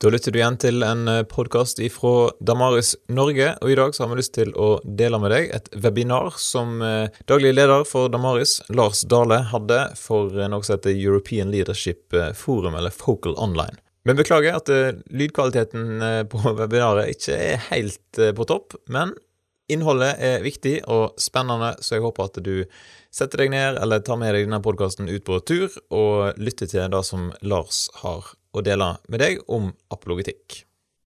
Da lytter du igjen til en podkast fra Damaris Norge, og i dag så har vi lyst til å dele med deg et webinar som eh, daglig leder for Damaris, Lars Dale, hadde for noe som heter European Leadership eh, Forum, eller Focal Online. Men beklager at eh, lydkvaliteten på webinaret ikke er helt på topp, men innholdet er viktig og spennende, så jeg håper at du setter deg ned eller tar med deg denne podkasten ut på tur og lytter til det som Lars har å dele med deg om apologetikk.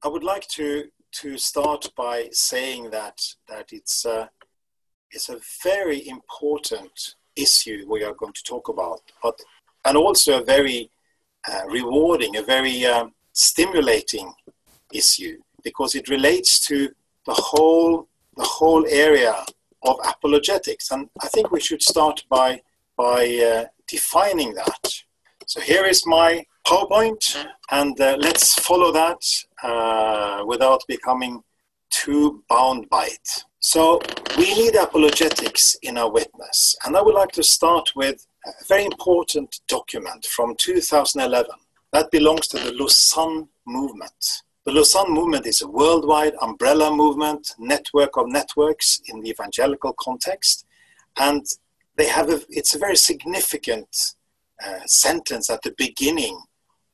I would like to, to start by saying that, that it's, a, it's a very important issue we are going to talk about, but, and also a very uh, rewarding, a very um, stimulating issue because it relates to the whole, the whole area of apologetics. And I think we should start by, by uh, defining that. So here is my PowerPoint, and uh, let's follow that uh, without becoming too bound by it. So we need apologetics in our witness, and I would like to start with a very important document from 2011 that belongs to the Lausanne movement. The Lausanne movement is a worldwide umbrella movement, network of networks in the evangelical context, and they have a, it's a very significant uh, sentence at the beginning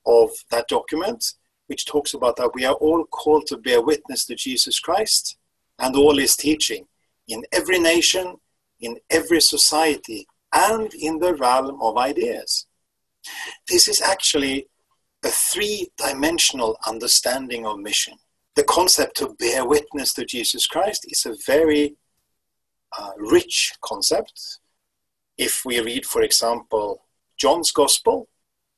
of that document, which talks about that we are all called to bear witness to Jesus Christ and all his teaching in every nation, in every society, and in the realm of ideas. This is actually a three dimensional understanding of mission. The concept to bear witness to Jesus Christ is a very uh, rich concept. If we read, for example, John's Gospel,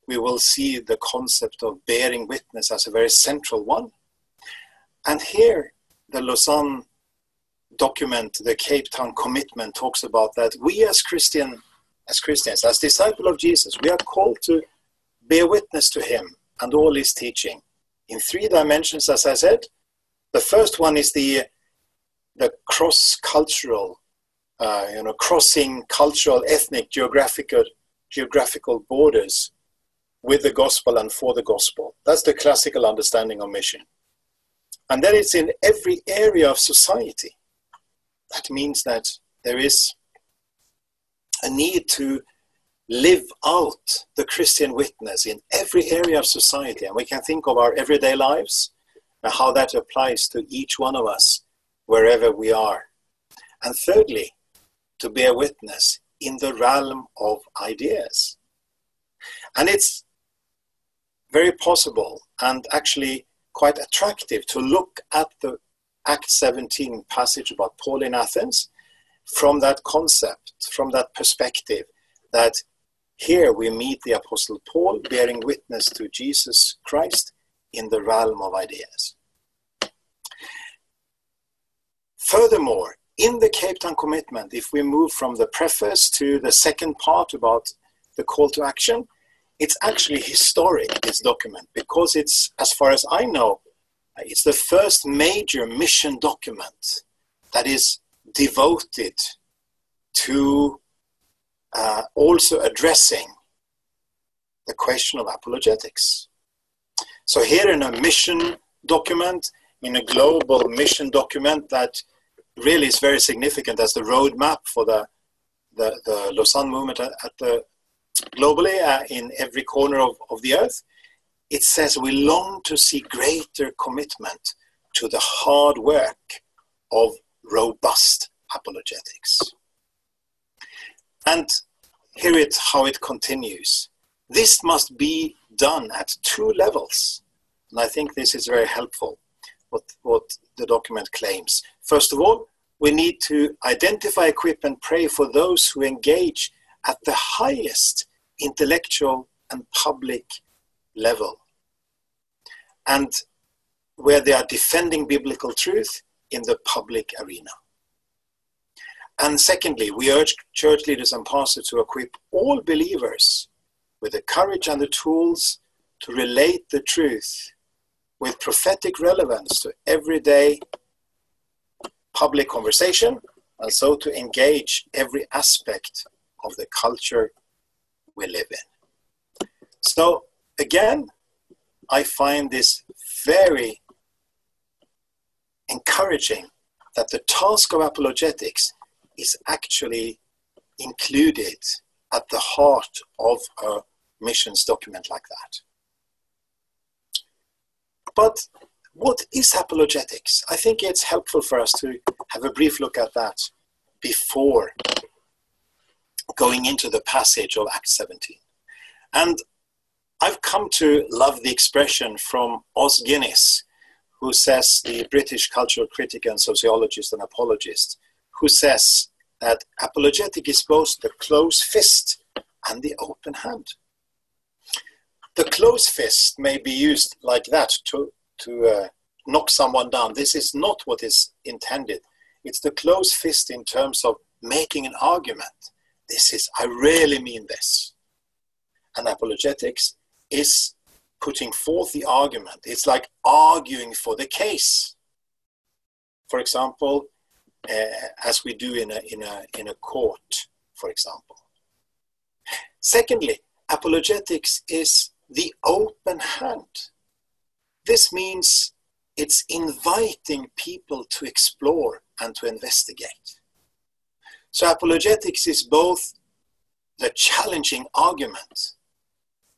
we will see the concept of bearing witness as a very central one. And here, the Lausanne document, the Cape Town commitment, talks about that we as Christian, as Christians, as disciples of Jesus, we are called to bear witness to Him and all His teaching in three dimensions, as I said. The first one is the the cross-cultural, uh, you know, crossing cultural, ethnic, geographical geographical borders with the gospel and for the gospel. That's the classical understanding of mission. And then it's in every area of society. That means that there is a need to live out the Christian witness in every area of society. And we can think of our everyday lives and how that applies to each one of us wherever we are. And thirdly, to bear witness in the realm of ideas. And it's very possible and actually quite attractive to look at the Act 17 passage about Paul in Athens from that concept, from that perspective, that here we meet the Apostle Paul bearing witness to Jesus Christ in the realm of ideas. Furthermore, in the Cape Town commitment, if we move from the preface to the second part about the call to action, it's actually historic, this document, because it's, as far as I know, it's the first major mission document that is devoted to uh, also addressing the question of apologetics. So, here in a mission document, in a global mission document that really is very significant as the roadmap for the, the, the Lausanne movement at, at the globally uh, in every corner of, of the earth. It says we long to see greater commitment to the hard work of robust apologetics. And here it how it continues. This must be done at two levels. And I think this is very helpful, what, what the document claims. First of all, we need to identify, equip, and pray for those who engage at the highest intellectual and public level. And where they are defending biblical truth in the public arena. And secondly, we urge church leaders and pastors to equip all believers with the courage and the tools to relate the truth with prophetic relevance to everyday public conversation and so to engage every aspect of the culture we live in. So, again, I find this very encouraging that the task of apologetics is actually included at the heart of a missions document like that. But what is apologetics? I think it's helpful for us to have a brief look at that before going into the passage of Acts 17. And I've come to love the expression from Os Guinness, who says, the British cultural critic and sociologist and apologist, who says that apologetic is both the closed fist and the open hand. The closed fist may be used like that to, to uh, knock someone down. This is not what is intended. It's the closed fist in terms of making an argument. This is, I really mean this. And apologetics is putting forth the argument. It's like arguing for the case. For example, uh, as we do in a, in, a, in a court, for example. Secondly, apologetics is the open hand. This means it's inviting people to explore and to investigate. So, apologetics is both the challenging argument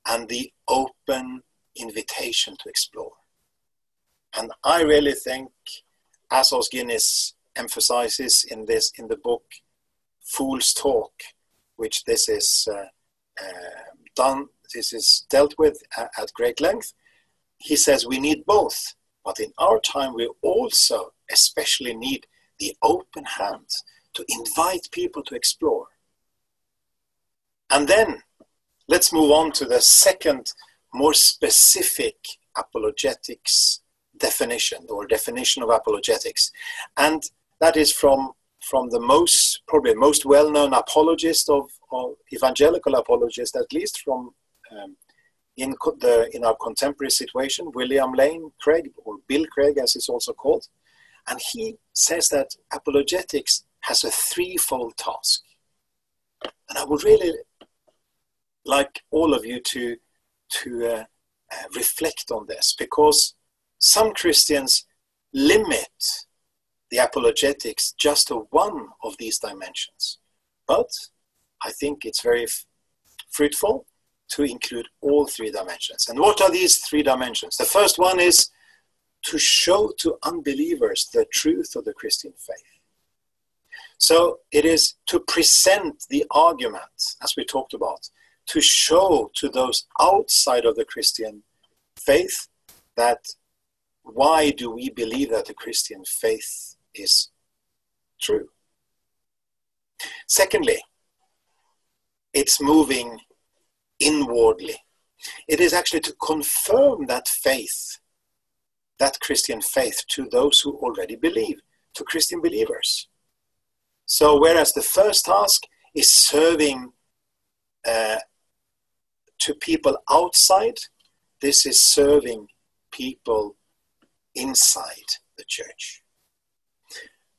and the open invitation to explore. And I really think, as Os Guinness emphasizes in this in the book, Fool's Talk, which this is uh, uh, done, this is dealt with at great length. He says we need both, but in our time we also especially need the open hand to invite people to explore. And then let's move on to the second more specific apologetics definition or definition of apologetics. And that is from, from the most, probably most well-known apologist of, of evangelical apologist, at least from um, in, the, in our contemporary situation, William Lane Craig, or Bill Craig as he's also called. And he says that apologetics has a threefold task. And I would really like all of you to to uh, uh, reflect on this because some Christians limit the apologetics just to one of these dimensions. But I think it's very f- fruitful to include all three dimensions. And what are these three dimensions? The first one is to show to unbelievers the truth of the Christian faith. So it is to present the argument, as we talked about, to show to those outside of the Christian faith that why do we believe that the Christian faith is true? Secondly, it's moving inwardly. It is actually to confirm that faith, that Christian faith, to those who already believe, to Christian believers. So, whereas the first task is serving uh, to people outside, this is serving people inside the church.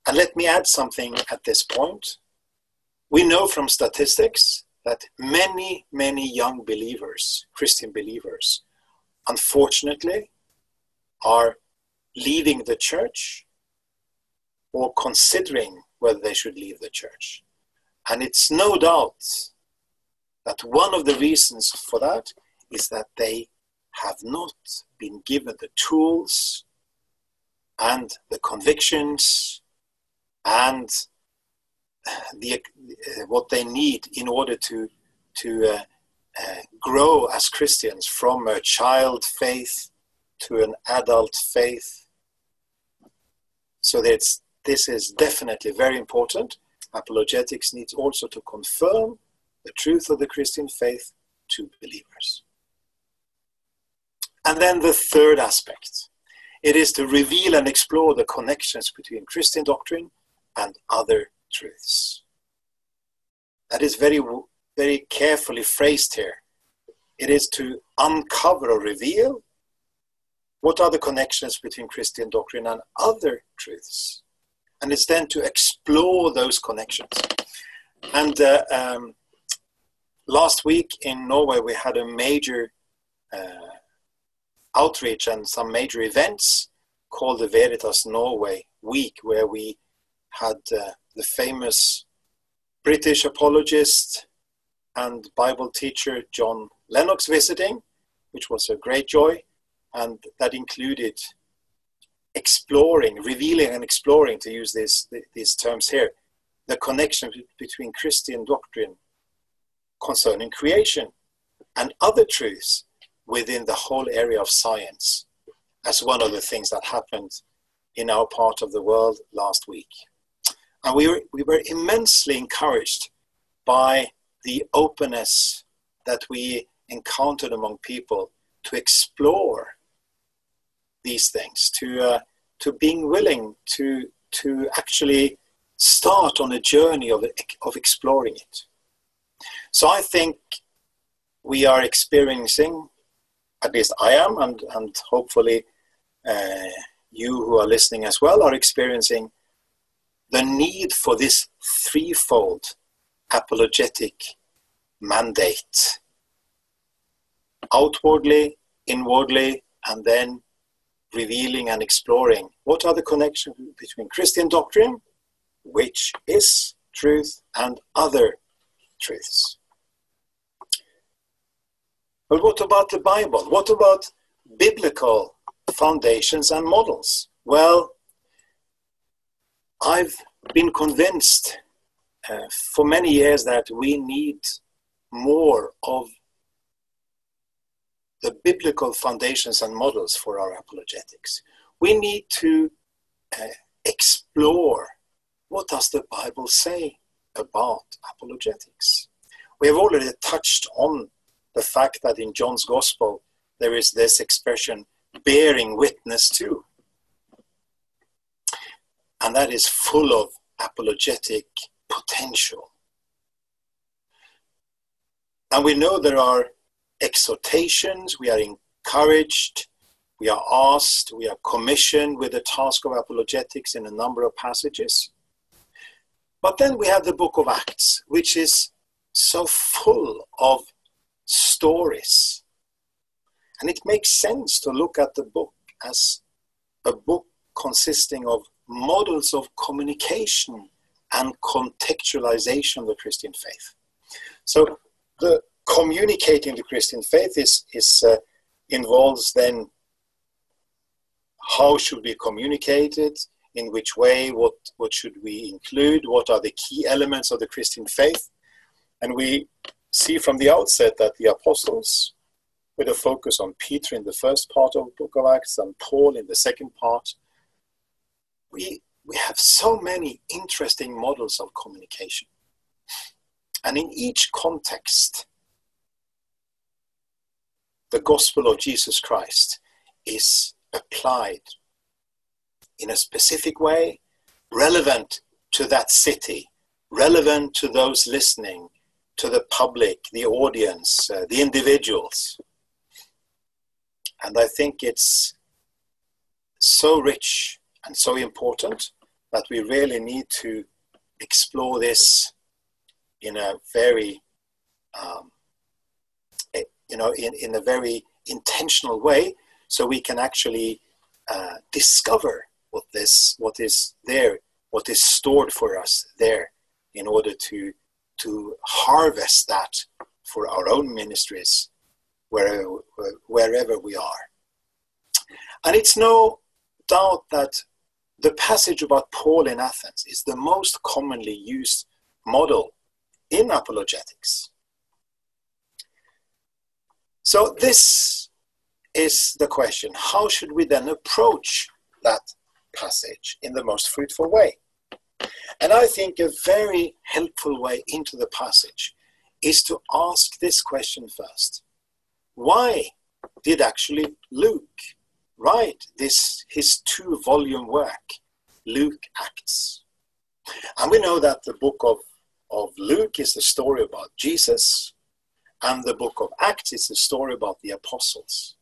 And let me add something at this point. We know from statistics that many, many young believers, Christian believers, unfortunately, are leaving the church or considering whether they should leave the church. And it's no doubt that one of the reasons for that is that they have not been given the tools and the convictions and the, uh, what they need in order to, to uh, uh, grow as Christians from a child faith to an adult faith. So that's, this is definitely very important. Apologetics needs also to confirm the truth of the Christian faith to believers. And then the third aspect it is to reveal and explore the connections between Christian doctrine and other truths. That is very, very carefully phrased here. It is to uncover or reveal what are the connections between Christian doctrine and other truths. And it's then to explore those connections. And uh, um, last week in Norway, we had a major uh, outreach and some major events called the Veritas Norway Week, where we had uh, the famous British apologist and Bible teacher John Lennox visiting, which was a great joy, and that included exploring, revealing, and exploring, to use this, these terms here, the connection between Christian doctrine concerning creation and other truths within the whole area of science, as one of the things that happened in our part of the world last week. And we were, we were immensely encouraged by the openness that we encountered among people to explore these things, to, uh, to being willing to, to actually start on a journey of, of exploring it. So I think we are experiencing, at least I am, and, and hopefully uh, you who are listening as well, are experiencing the need for this threefold apologetic mandate outwardly, inwardly, and then revealing and exploring what are the connections between Christian doctrine, which is truth, and other truths. But what about the Bible? What about biblical foundations and models? Well, I've been convinced uh, for many years that we need more of the biblical foundations and models for our apologetics. We need to uh, explore what does the Bible say about apologetics. We have already touched on the fact that in John's Gospel there is this expression bearing witness to. And that is full of apologetic potential. And we know there are exhortations, we are encouraged, we are asked, we are commissioned with the task of apologetics in a number of passages. But then we have the book of Acts, which is so full of stories. And it makes sense to look at the book as a book consisting of models of communication and contextualization of the Christian faith. So the communicating the Christian faith is, is uh, involves then how should we communicate it, in which way, what, what should we include, what are the key elements of the Christian faith. And we see from the outset that the apostles, with a focus on Peter in the first part of the book of Acts and Paul in the second part, we, we have so many interesting models of communication. And in each context, the gospel of Jesus Christ is applied in a specific way, relevant to that city, relevant to those listening, to the public, the audience, uh, the individuals. And I think it's so rich and so important that we really need to explore this in a very um, you know, in, in a very intentional way, so we can actually uh, discover what this, what is there, what is stored for us there, in order to to harvest that for our own ministries, wherever wherever we are. And it's no doubt that the passage about Paul in Athens is the most commonly used model in apologetics. So this is the question. How should we then approach that passage in the most fruitful way? And I think a very helpful way into the passage is to ask this question first. Why did actually Luke write this his two volume work, Luke Acts? And we know that the book of, of Luke is the story about Jesus, and the book of Acts is a story about the apostles.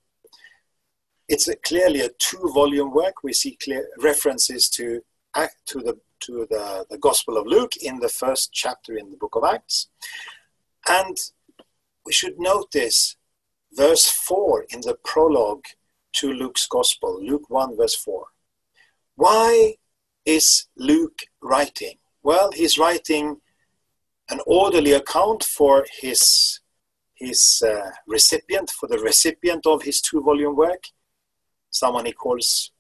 It's a, clearly a two-volume work. We see clear references to to the to the, the Gospel of Luke in the first chapter in the book of Acts, and we should notice verse four in the prologue to Luke's Gospel, Luke 1, verse 4. Why is Luke writing? Well, he's writing an orderly account for his, his uh, recipient, for the recipient of his two volume work, someone he calls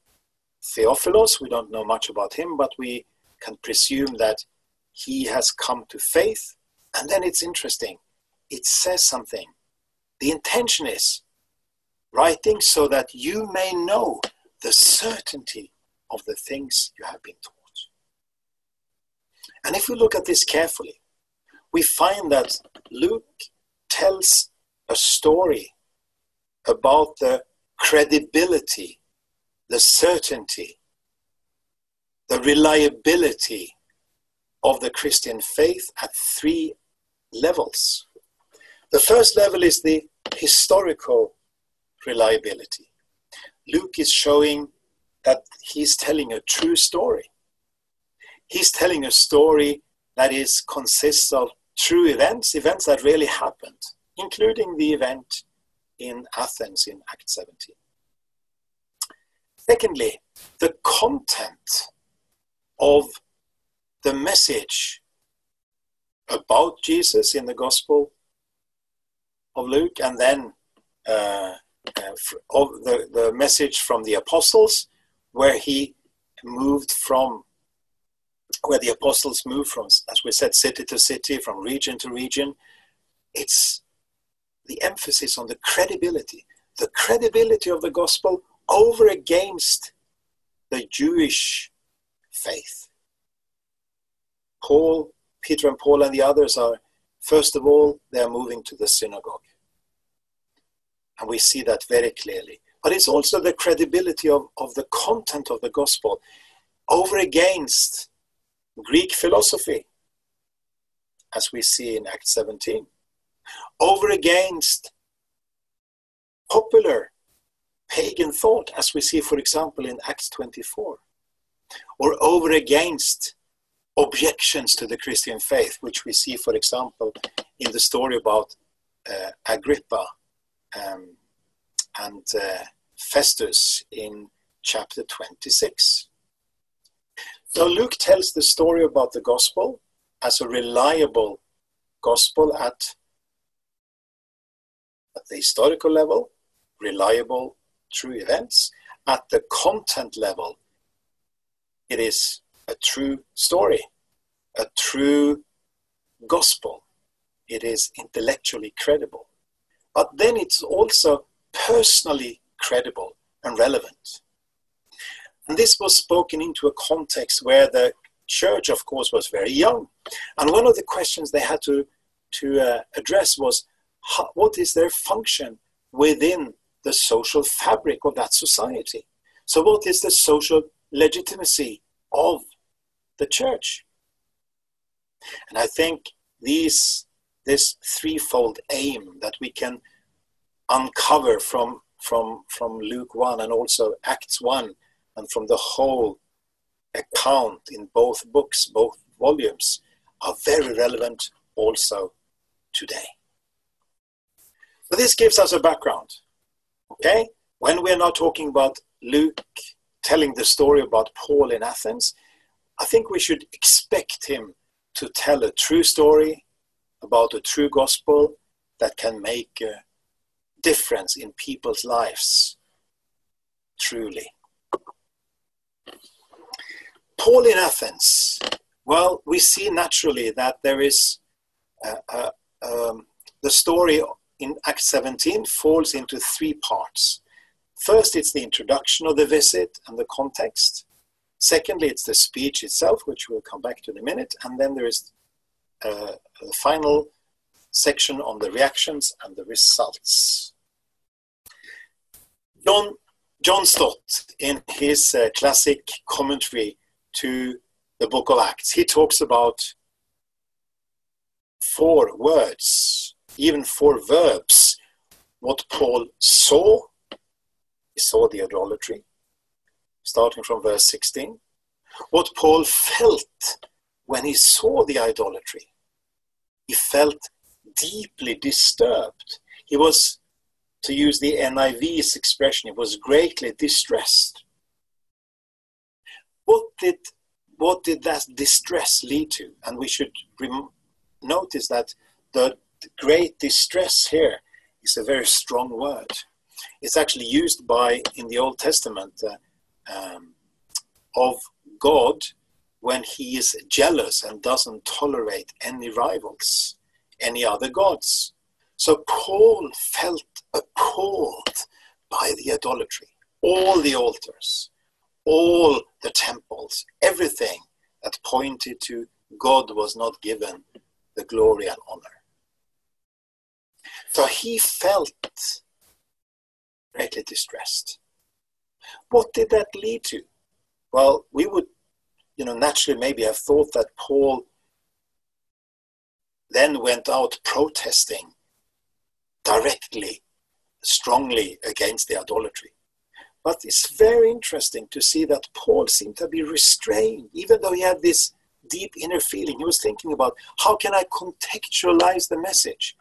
Theophilos. We don't know much about him, but we can presume that he has come to faith. And then it's interesting, it says something. The intention is writing so that you may know the certainty of the things you have been taught. And if we look at this carefully, we find that Luke tells a story about the credibility, the certainty, the reliability of the Christian faith at three levels. The first level is the historical reliability. Luke is showing that he's telling a true story. He's telling a story that is consists of true events, events that really happened, including the event in Athens in Act 17. Secondly, the content of the message about Jesus in the Gospel of Luke, and then uh, uh, of the, the message from the apostles, where he moved from where the apostles moved from, as we said, city to city, from region to region. It's the emphasis on the credibility, the credibility of the gospel over against the Jewish faith. Paul, Peter and Paul and the others are, first of all, they are moving to the synagogue. And we see that very clearly. But it's also the credibility of, of the content of the gospel over against Greek philosophy, as we see in Act 17, over against popular pagan thought, as we see, for example, in Acts 24, or over against objections to the Christian faith, which we see, for example, in the story about uh, Agrippa um, and uh, Festus in chapter 26. So Luke tells the story about the gospel as a reliable gospel at, at the historical level, reliable true events. At the content level, it is a true story, a true gospel. It is intellectually credible. But then it's also personally credible and relevant. And this was spoken into a context where the church, of course, was very young. And one of the questions they had to, to uh, address was how, what is their function within the social fabric of that society? So, what is the social legitimacy of the church? And I think these, this threefold aim that we can uncover from, from, from Luke 1 and also Acts 1 and from the whole account in both books, both volumes, are very relevant also today. So this gives us a background. Okay? When we're now talking about Luke telling the story about Paul in Athens, I think we should expect him to tell a true story about a true gospel that can make a difference in people's lives. Truly. Paul in Athens, well, we see naturally that there is uh, uh, um, the story in Act 17 falls into three parts. First, it's the introduction of the visit and the context. Secondly, it's the speech itself, which we'll come back to in a minute. And then there is uh, the final section on the reactions and the results. John, John Stott, in his uh, classic commentary to the book of Acts. He talks about four words, even four verbs. What Paul saw, he saw the idolatry, starting from verse 16. What Paul felt when he saw the idolatry, he felt deeply disturbed. He was to use the NIV's expression, he was greatly distressed. What did what did that distress lead to? And we should rem- notice that the great distress here is a very strong word. It's actually used by in the Old Testament uh, um, of God when he is jealous and doesn't tolerate any rivals, any other gods. So Paul felt appalled by the idolatry, all the altars, all the temples, everything that pointed to God was not given the glory and honor. So he felt greatly distressed. What did that lead to? Well, we would, you know, naturally maybe have thought that Paul then went out protesting directly, strongly against the idolatry. But it's very interesting to see that Paul seemed to be restrained, even though he had this deep inner feeling. He was thinking about how can I contextualize the message,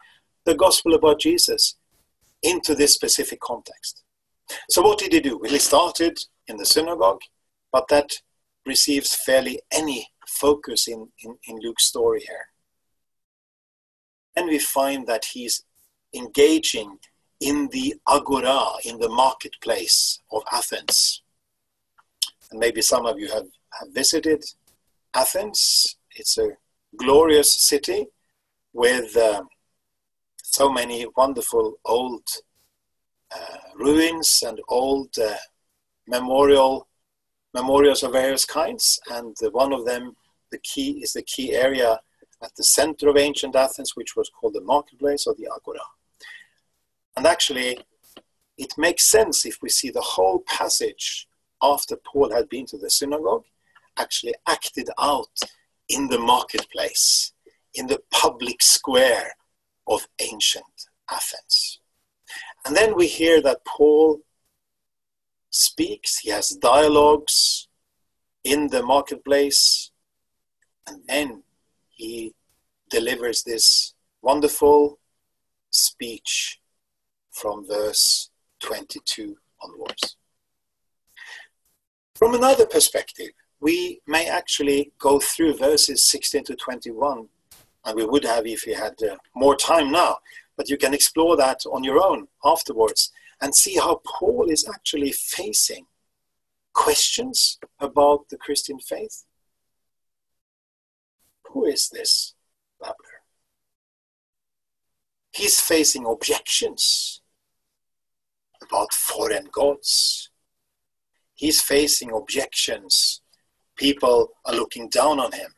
the gospel about Jesus, into this specific context. So what did he do? Well, he started in the synagogue, but that receives fairly any focus in, in, in Luke's story here. And we find that he's engaging in the agora, in the marketplace of Athens. And maybe some of you have, have visited Athens. It's a glorious city with uh, so many wonderful old uh, ruins and old uh, memorial memorials of various kinds. And one of them, the key, is the key area at the center of ancient Athens, which was called the marketplace or the agora. And actually, it makes sense if we see the whole passage after Paul had been to the synagogue, actually acted out in the marketplace, in the public square of ancient Athens. And then we hear that Paul speaks, he has dialogues in the marketplace, and then he delivers this wonderful speech from verse 22 onwards. From another perspective, we may actually go through verses 16 to 21, and we would have if we had uh, more time now, but you can explore that on your own afterwards and see how Paul is actually facing questions about the Christian faith. Who is this babbler? He's facing objections about foreign gods. He's facing objections. People are looking down on him.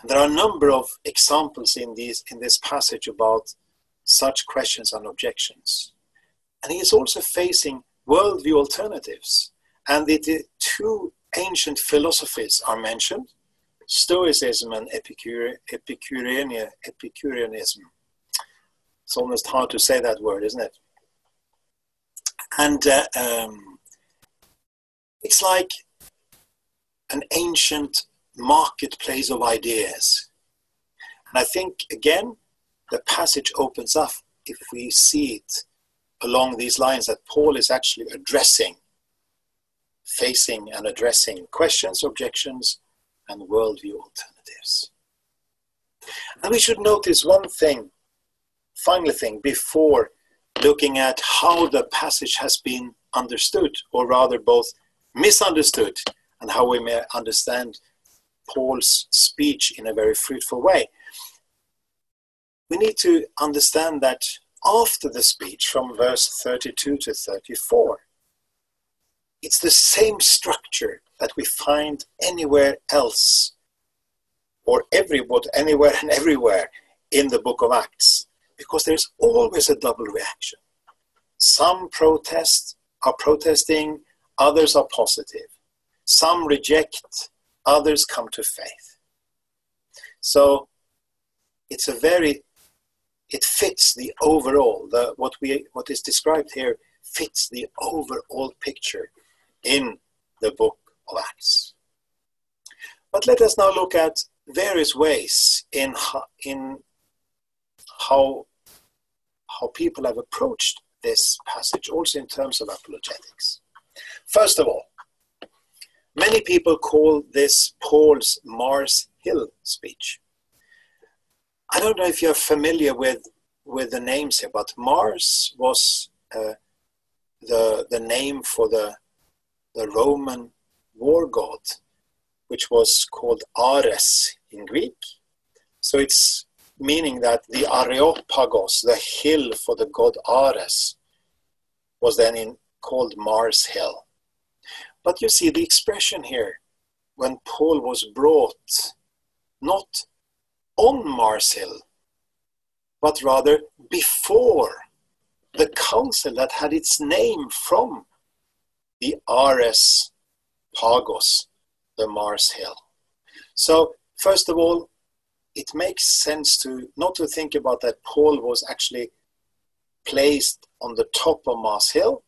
And there are a number of examples in, these, in this passage about such questions and objections. And he is also facing worldview alternatives. And the, the two ancient philosophies are mentioned Stoicism and Epicure, Epicurean, Epicureanism. It's almost hard to say that word, isn't it? And uh, um, it's like an ancient marketplace of ideas. And I think, again, the passage opens up if we see it along these lines that Paul is actually addressing, facing and addressing questions, objections, and worldview alternatives. And we should notice one thing, final thing, before looking at how the passage has been understood, or rather both misunderstood, and how we may understand Paul's speech in a very fruitful way. We need to understand that after the speech, from verse 32 to 34, it's the same structure that we find anywhere else, or everywhere, anywhere and everywhere in the book of Acts because there's always a double reaction. Some protest are protesting, others are positive. Some reject, others come to faith. So it's a very it fits the overall the what we what is described here fits the overall picture in the book of Acts. But let us now look at various ways in in how how people have approached this passage, also in terms of apologetics. First of all, many people call this Paul's Mars Hill speech. I don't know if you're familiar with, with the names here, but Mars was uh, the, the name for the, the Roman war god, which was called Ares in Greek. So it's meaning that the Areopagos, the hill for the god Ares, was then in, called Mars Hill. But you see the expression here, when Paul was brought not on Mars Hill, but rather before the council that had its name from the Ares Pagos, the Mars Hill. So, first of all, it makes sense to not to think about that Paul was actually placed on the top of Mars Hill,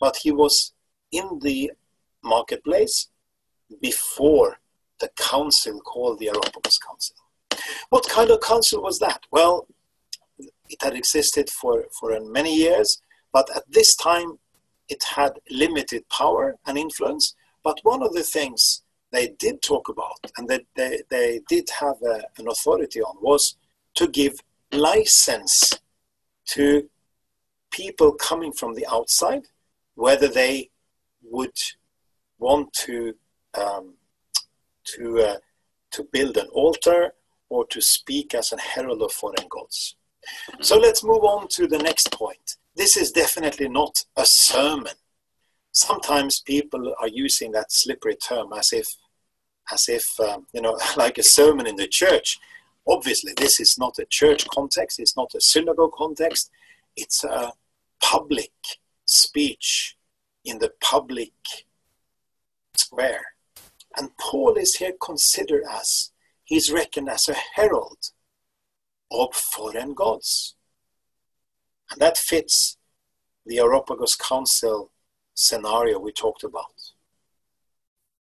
but he was in the marketplace before the council called the Areopagus Council. What kind of council was that? Well, it had existed for, for many years, but at this time it had limited power and influence. But one of the things they did talk about and that they, they did have a, an authority on was to give license to people coming from the outside, whether they would want to um, to uh, to build an altar or to speak as a herald of foreign gods. So let's move on to the next point. This is definitely not a sermon. Sometimes people are using that slippery term as if as if um, you know like a sermon in the church. Obviously, this is not a church context. It's not a synagogue context. It's a public speech in the public square. And Paul is here considered as, he's reckoned as a herald of foreign gods. And that fits the Areopagus Council scenario we talked about.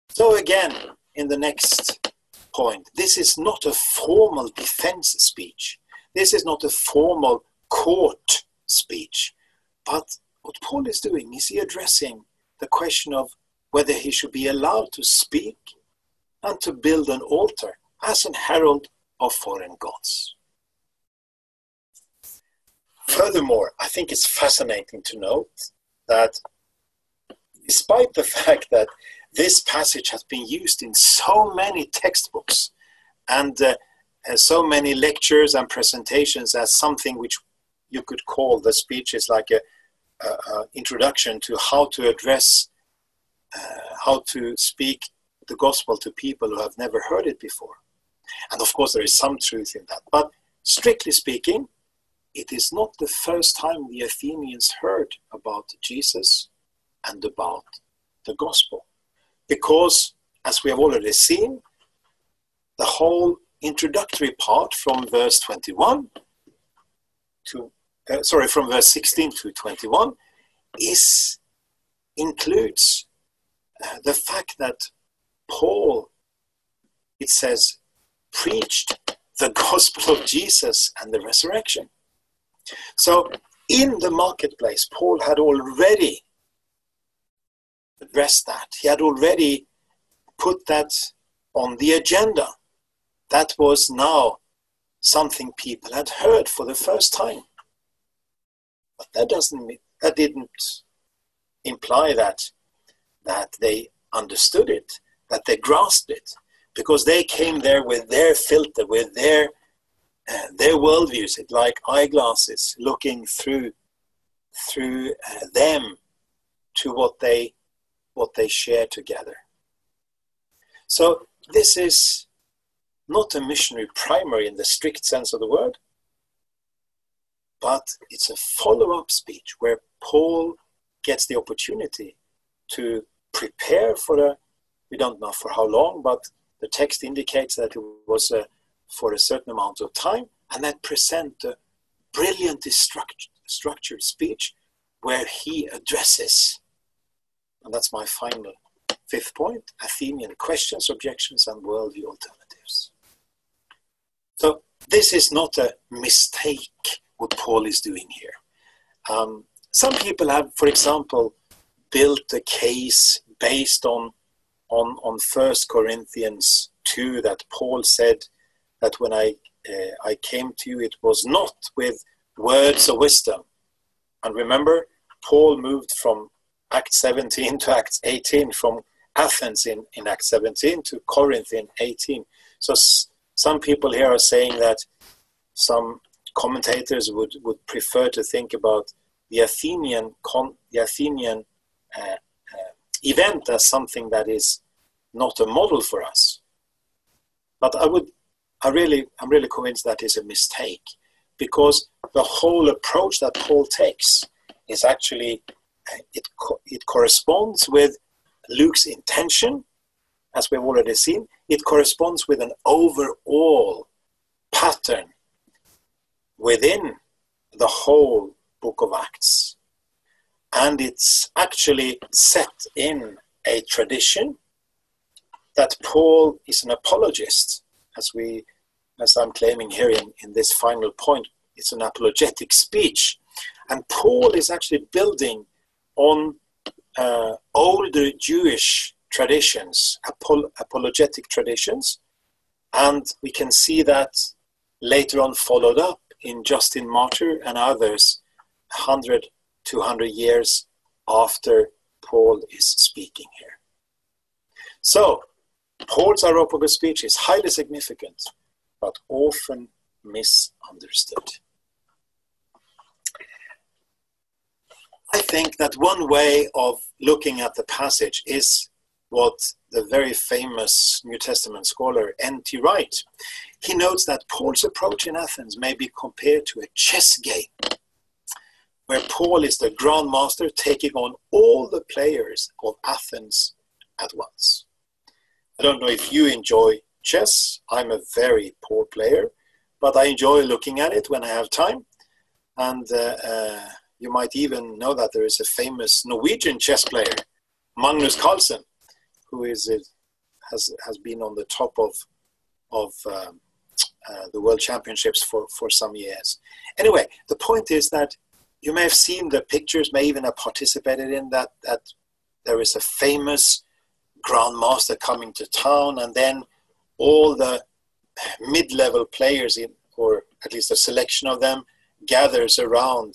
So, again, in the next point, this is not a formal defense speech. This is not a formal court speech. But what Paul is doing is he addressing the question of whether he should be allowed to speak and to build an altar as an herald of foreign gods. Furthermore, I think it's fascinating to note that despite the fact that this passage has been used in so many textbooks and uh, so many lectures and presentations as something which you could call the speech is like a, a, a introduction to how to address, uh, how to speak the gospel to people who have never heard it before. And of course, there is some truth in that. But strictly speaking, it is not the first time the Athenians heard about Jesus and about the gospel. Because, as we have already seen, the whole introductory part from verse 21 to uh, sorry, from verse 16 to 21, is includes uh, the fact that Paul, it says, preached the gospel of Jesus and the resurrection. So, in the marketplace, Paul had already addressed that. He had already put that on the agenda. That was now something people had heard for the first time. But that doesn't mean, that didn't imply that that they understood it, that they grasped it, because they came there with their filter, with their uh, their worldviews, it like eyeglasses, looking through through uh, them to what they what they share together. So this is not a missionary primary in the strict sense of the word, but it's a follow up speech where Paul gets the opportunity to prepare for a, we don't know for how long, but the text indicates that it was a, for a certain amount of time, and then present a brilliantly structured, structured speech where he addresses, and that's my final fifth point Athenian questions, objections, and worldview alternatives. So, this is not a mistake what Paul is doing here. Um, some people have, for example, built a case based on on on First Corinthians two that Paul said that when I uh, I came to you, it was not with words of wisdom. And remember, Paul moved from Act 17 to Act 18, from Athens in, in Act 17 to Corinth in 18. So s- some people here are saying that some commentators would, would prefer to think about the Athenian, con- the Athenian uh, uh, event as something that is not a model for us. But I would, I really, I'm really convinced that is a mistake because the whole approach that Paul takes is actually it co- it corresponds with Luke's intention, as we've already seen. It corresponds with an overall pattern within the whole book of Acts, and it's actually set in a tradition that Paul is an apologist, as we as I'm claiming here in, in this final point, it's an apologetic speech. And Paul is actually building on uh, older Jewish traditions, apol- apologetic traditions, and we can see that later on followed up in Justin Martyr and others, 100, 200 years after Paul is speaking here. So, Paul's Areopagus speech is highly significant but often misunderstood. I think that one way of looking at the passage is what the very famous New Testament scholar N.T. Wright. He notes that Paul's approach in Athens may be compared to a chess game, where Paul is the grandmaster taking on all the players of Athens at once. I don't know if you enjoy chess. I'm a very poor player, but I enjoy looking at it when I have time. And uh, uh, you might even know that there is a famous Norwegian chess player, Magnus Carlsen, who is uh, has has been on the top of of um, uh, the world championships for for some years. Anyway, the point is that you may have seen the pictures, may even have participated in that that there is a famous grandmaster coming to town, and then all the mid-level players in, or at least a selection of them, gathers around,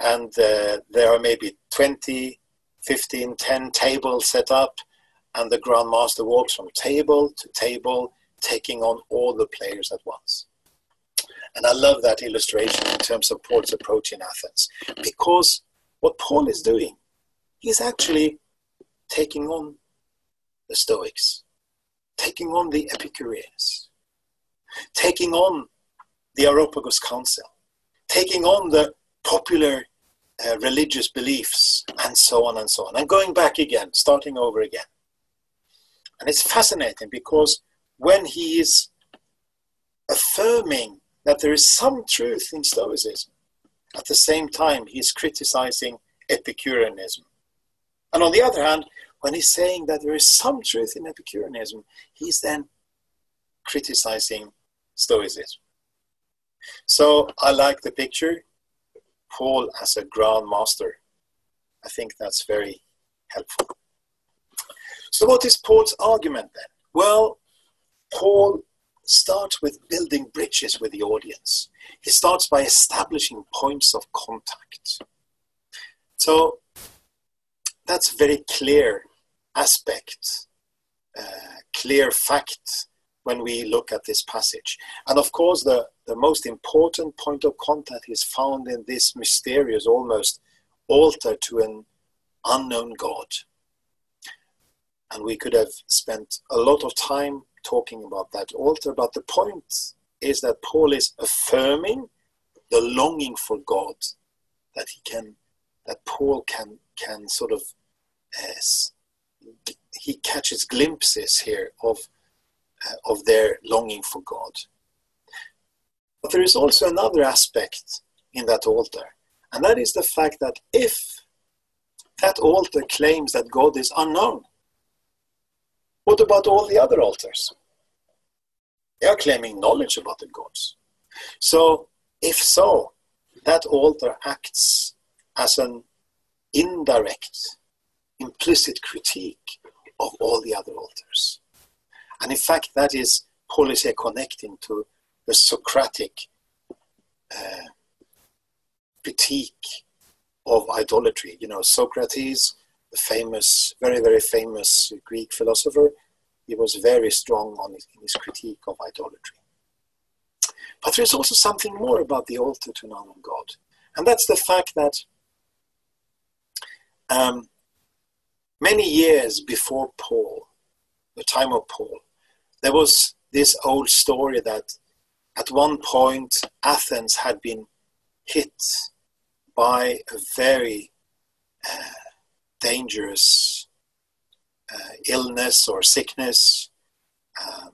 and uh, there are maybe 20, 15, 10 tables set up, and the grandmaster walks from table to table, taking on all the players at once. And I love that illustration in terms of Paul's approach in Athens, because what Paul is doing, he's actually taking on the Stoics taking on the Epicureans, taking on the Areopagus Council, taking on the popular uh, religious beliefs, and so on and so on, and going back again, starting over again. And it's fascinating because when he is affirming that there is some truth in Stoicism, at the same time he is criticizing Epicureanism. And on the other hand, when he's saying that there is some truth in Epicureanism, he's then criticizing Stoicism. So I like the picture. Paul as a ground master. I think that's very helpful. So, what is Paul's argument then? Well, Paul starts with building bridges with the audience. He starts by establishing points of contact. So, that's a very clear aspect, uh, clear fact when we look at this passage. And of course, the, the most important point of contact is found in this mysterious, almost altar to an unknown God. And we could have spent a lot of time talking about that altar, but the point is that Paul is affirming the longing for God that he can, that Paul can can sort of uh, he catches glimpses here of uh, of their longing for God. But there is also another aspect in that altar, and that is the fact that if that altar claims that God is unknown, what about all the other altars? They are claiming knowledge about the gods. So, if so, that altar acts as an indirect, implicit critique of all the other altars. And in fact, that is here connecting to the Socratic uh, critique of idolatry. You know, Socrates, the famous, very, very famous Greek philosopher, he was very strong on his, in his critique of idolatry. But there's also something more about the altar to an unknown God. And that's the fact that um, many years before Paul, the time of Paul, there was this old story that at one point Athens had been hit by a very uh, dangerous uh, illness or sickness, um,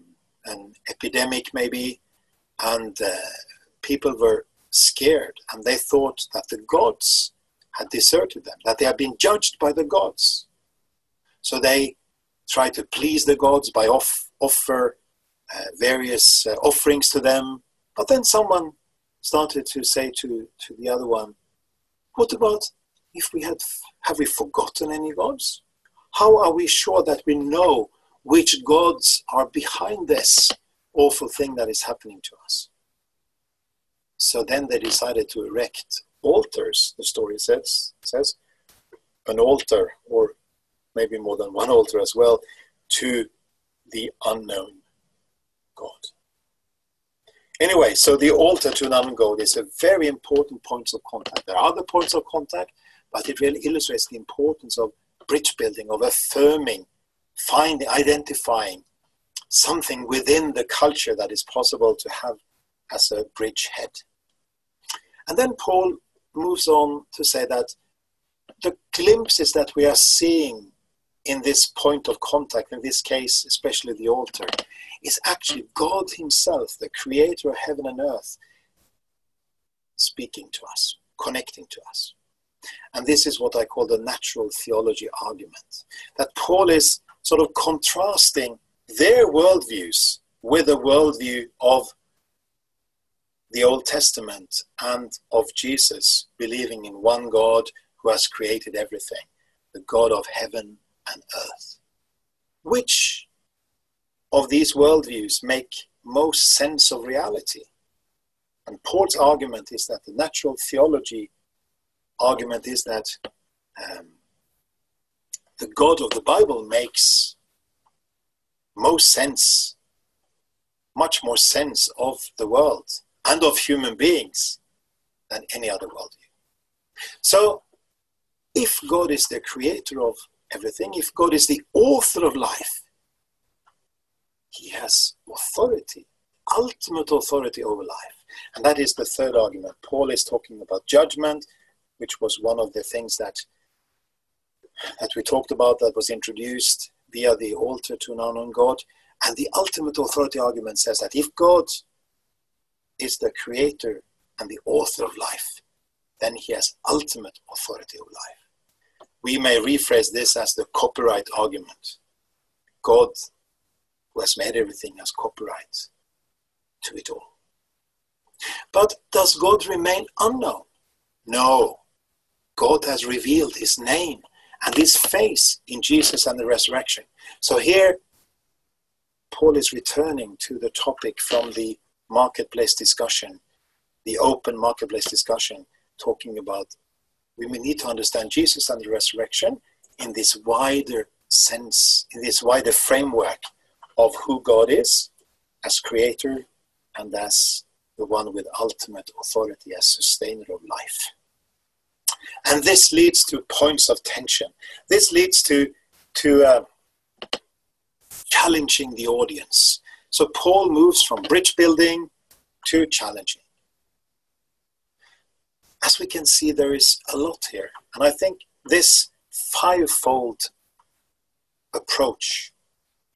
an epidemic maybe, and uh, people were scared and they thought that the gods had deserted them, that they had been judged by the gods. So they tried to please the gods by off, offer uh, various uh, offerings to them. But then someone started to say to, to the other one, What about if we had, have we forgotten any gods? How are we sure that we know which gods are behind this awful thing that is happening to us? So then they decided to erect altars, the story says, says an altar, or maybe more than one altar as well, to the unknown God. Anyway, so the altar to an unknown God is a very important point of contact. There are other points of contact, but it really illustrates the importance of bridge building, of affirming, finding, identifying something within the culture that is possible to have as a bridgehead. And then Paul moves on to say that the glimpses that we are seeing in this point of contact, in this case, especially the altar, is actually God Himself, the creator of heaven and earth, speaking to us, connecting to us. And this is what I call the natural theology argument. That Paul is sort of contrasting their worldviews with the worldview of the Old Testament and of Jesus, believing in one God who has created everything, the God of heaven and earth. Which of these worldviews make most sense of reality? And Paul's argument is that the natural theology argument is that um, the God of the Bible makes most sense, much more sense of the world and of human beings than any other worldview. So, if God is the creator of everything, if God is the author of life, he has authority, ultimate authority over life. And that is the third argument. Paul is talking about judgment, which was one of the things that that we talked about that was introduced via the altar to an unknown God. And the ultimate authority argument says that if God is the creator and the author of life, then he has ultimate authority over life. We may rephrase this as the copyright argument. God, who has made everything, has copyright to it all. But does God remain unknown? No. God has revealed his name and his face in Jesus and the resurrection. So here, Paul is returning to the topic from the marketplace discussion, the open marketplace discussion, talking about we need to understand Jesus and the resurrection in this wider sense, in this wider framework of who God is as creator and as the one with ultimate authority as sustainer of life. And this leads to points of tension. This leads to, to uh, challenging the audience. So Paul moves from bridge building to challenging. As we can see, there is a lot here. And I think this fivefold approach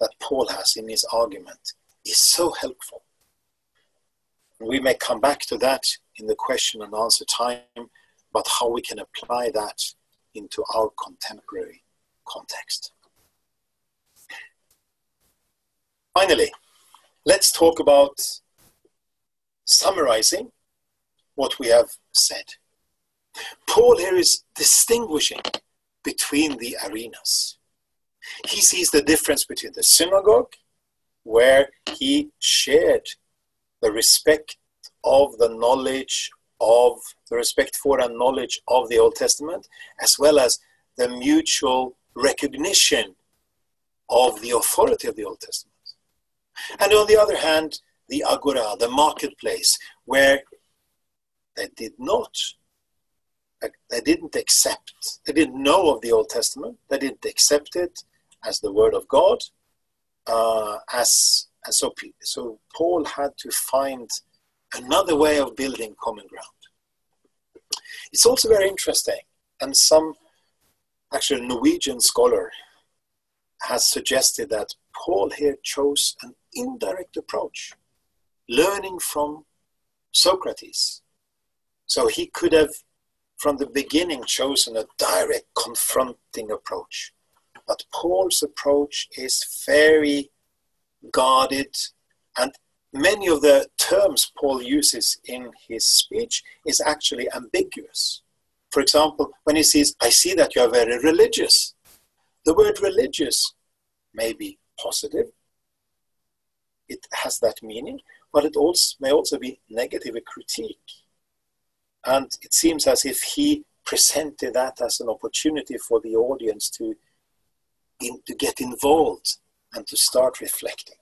that Paul has in his argument is so helpful. We may come back to that in the question and answer time, but how we can apply that into our contemporary context. Finally, let's talk about summarizing what we have said. Paul here is distinguishing between the arenas. He sees the difference between the synagogue, where he shared the respect of the knowledge of the respect for and knowledge of the Old Testament, as well as the mutual recognition of the authority of the Old Testament. And on the other hand, the agora, the marketplace, where they did not, they didn't accept, they didn't know of the Old Testament, they didn't accept it as the Word of God, uh, as, and so, so Paul had to find another way of building common ground. It's also very interesting, and some actually Norwegian scholar has suggested that Paul here chose an indirect approach, learning from Socrates. So he could have, from the beginning, chosen a direct confronting approach. But Paul's approach is very guarded, and many of the terms Paul uses in his speech is actually ambiguous. For example, when he says, I see that you are very religious, the word religious may be positive, it has that meaning, but it also may also be negative, a critique. And it seems as if he presented that as an opportunity for the audience to, in, to get involved and to start reflecting.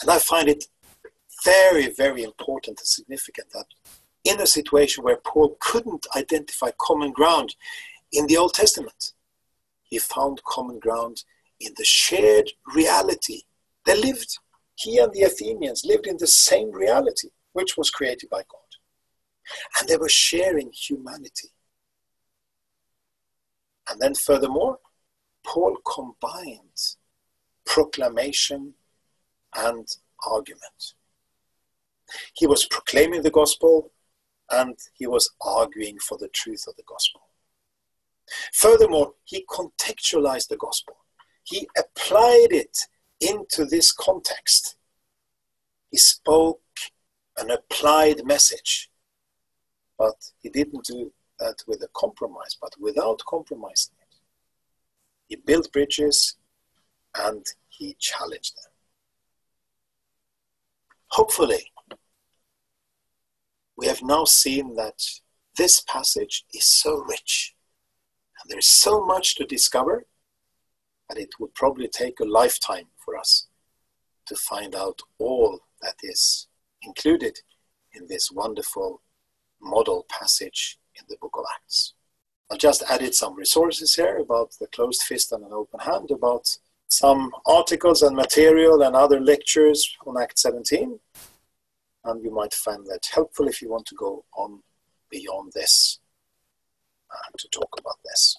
And I find it very, very important and significant that in a situation where Paul couldn't identify common ground in the Old Testament, he found common ground in the shared reality. They lived, he and the Athenians lived in the same reality, which was created by God. And they were sharing humanity. And then, furthermore, Paul combined proclamation and argument. He was proclaiming the gospel and he was arguing for the truth of the gospel. Furthermore, he contextualized the gospel. He applied it into this context. He spoke an applied message, but he didn't do that with a compromise, but without compromising it. He built bridges and he challenged them. Hopefully, we have now seen that this passage is so rich and there is so much to discover that it would probably take a lifetime for us to find out all that is included in this wonderful model passage in the book of Acts. I've just added some resources here about the closed fist and an open hand, about some articles and material and other lectures on Act 17. And you might find that helpful if you want to go on beyond this uh, to talk about this.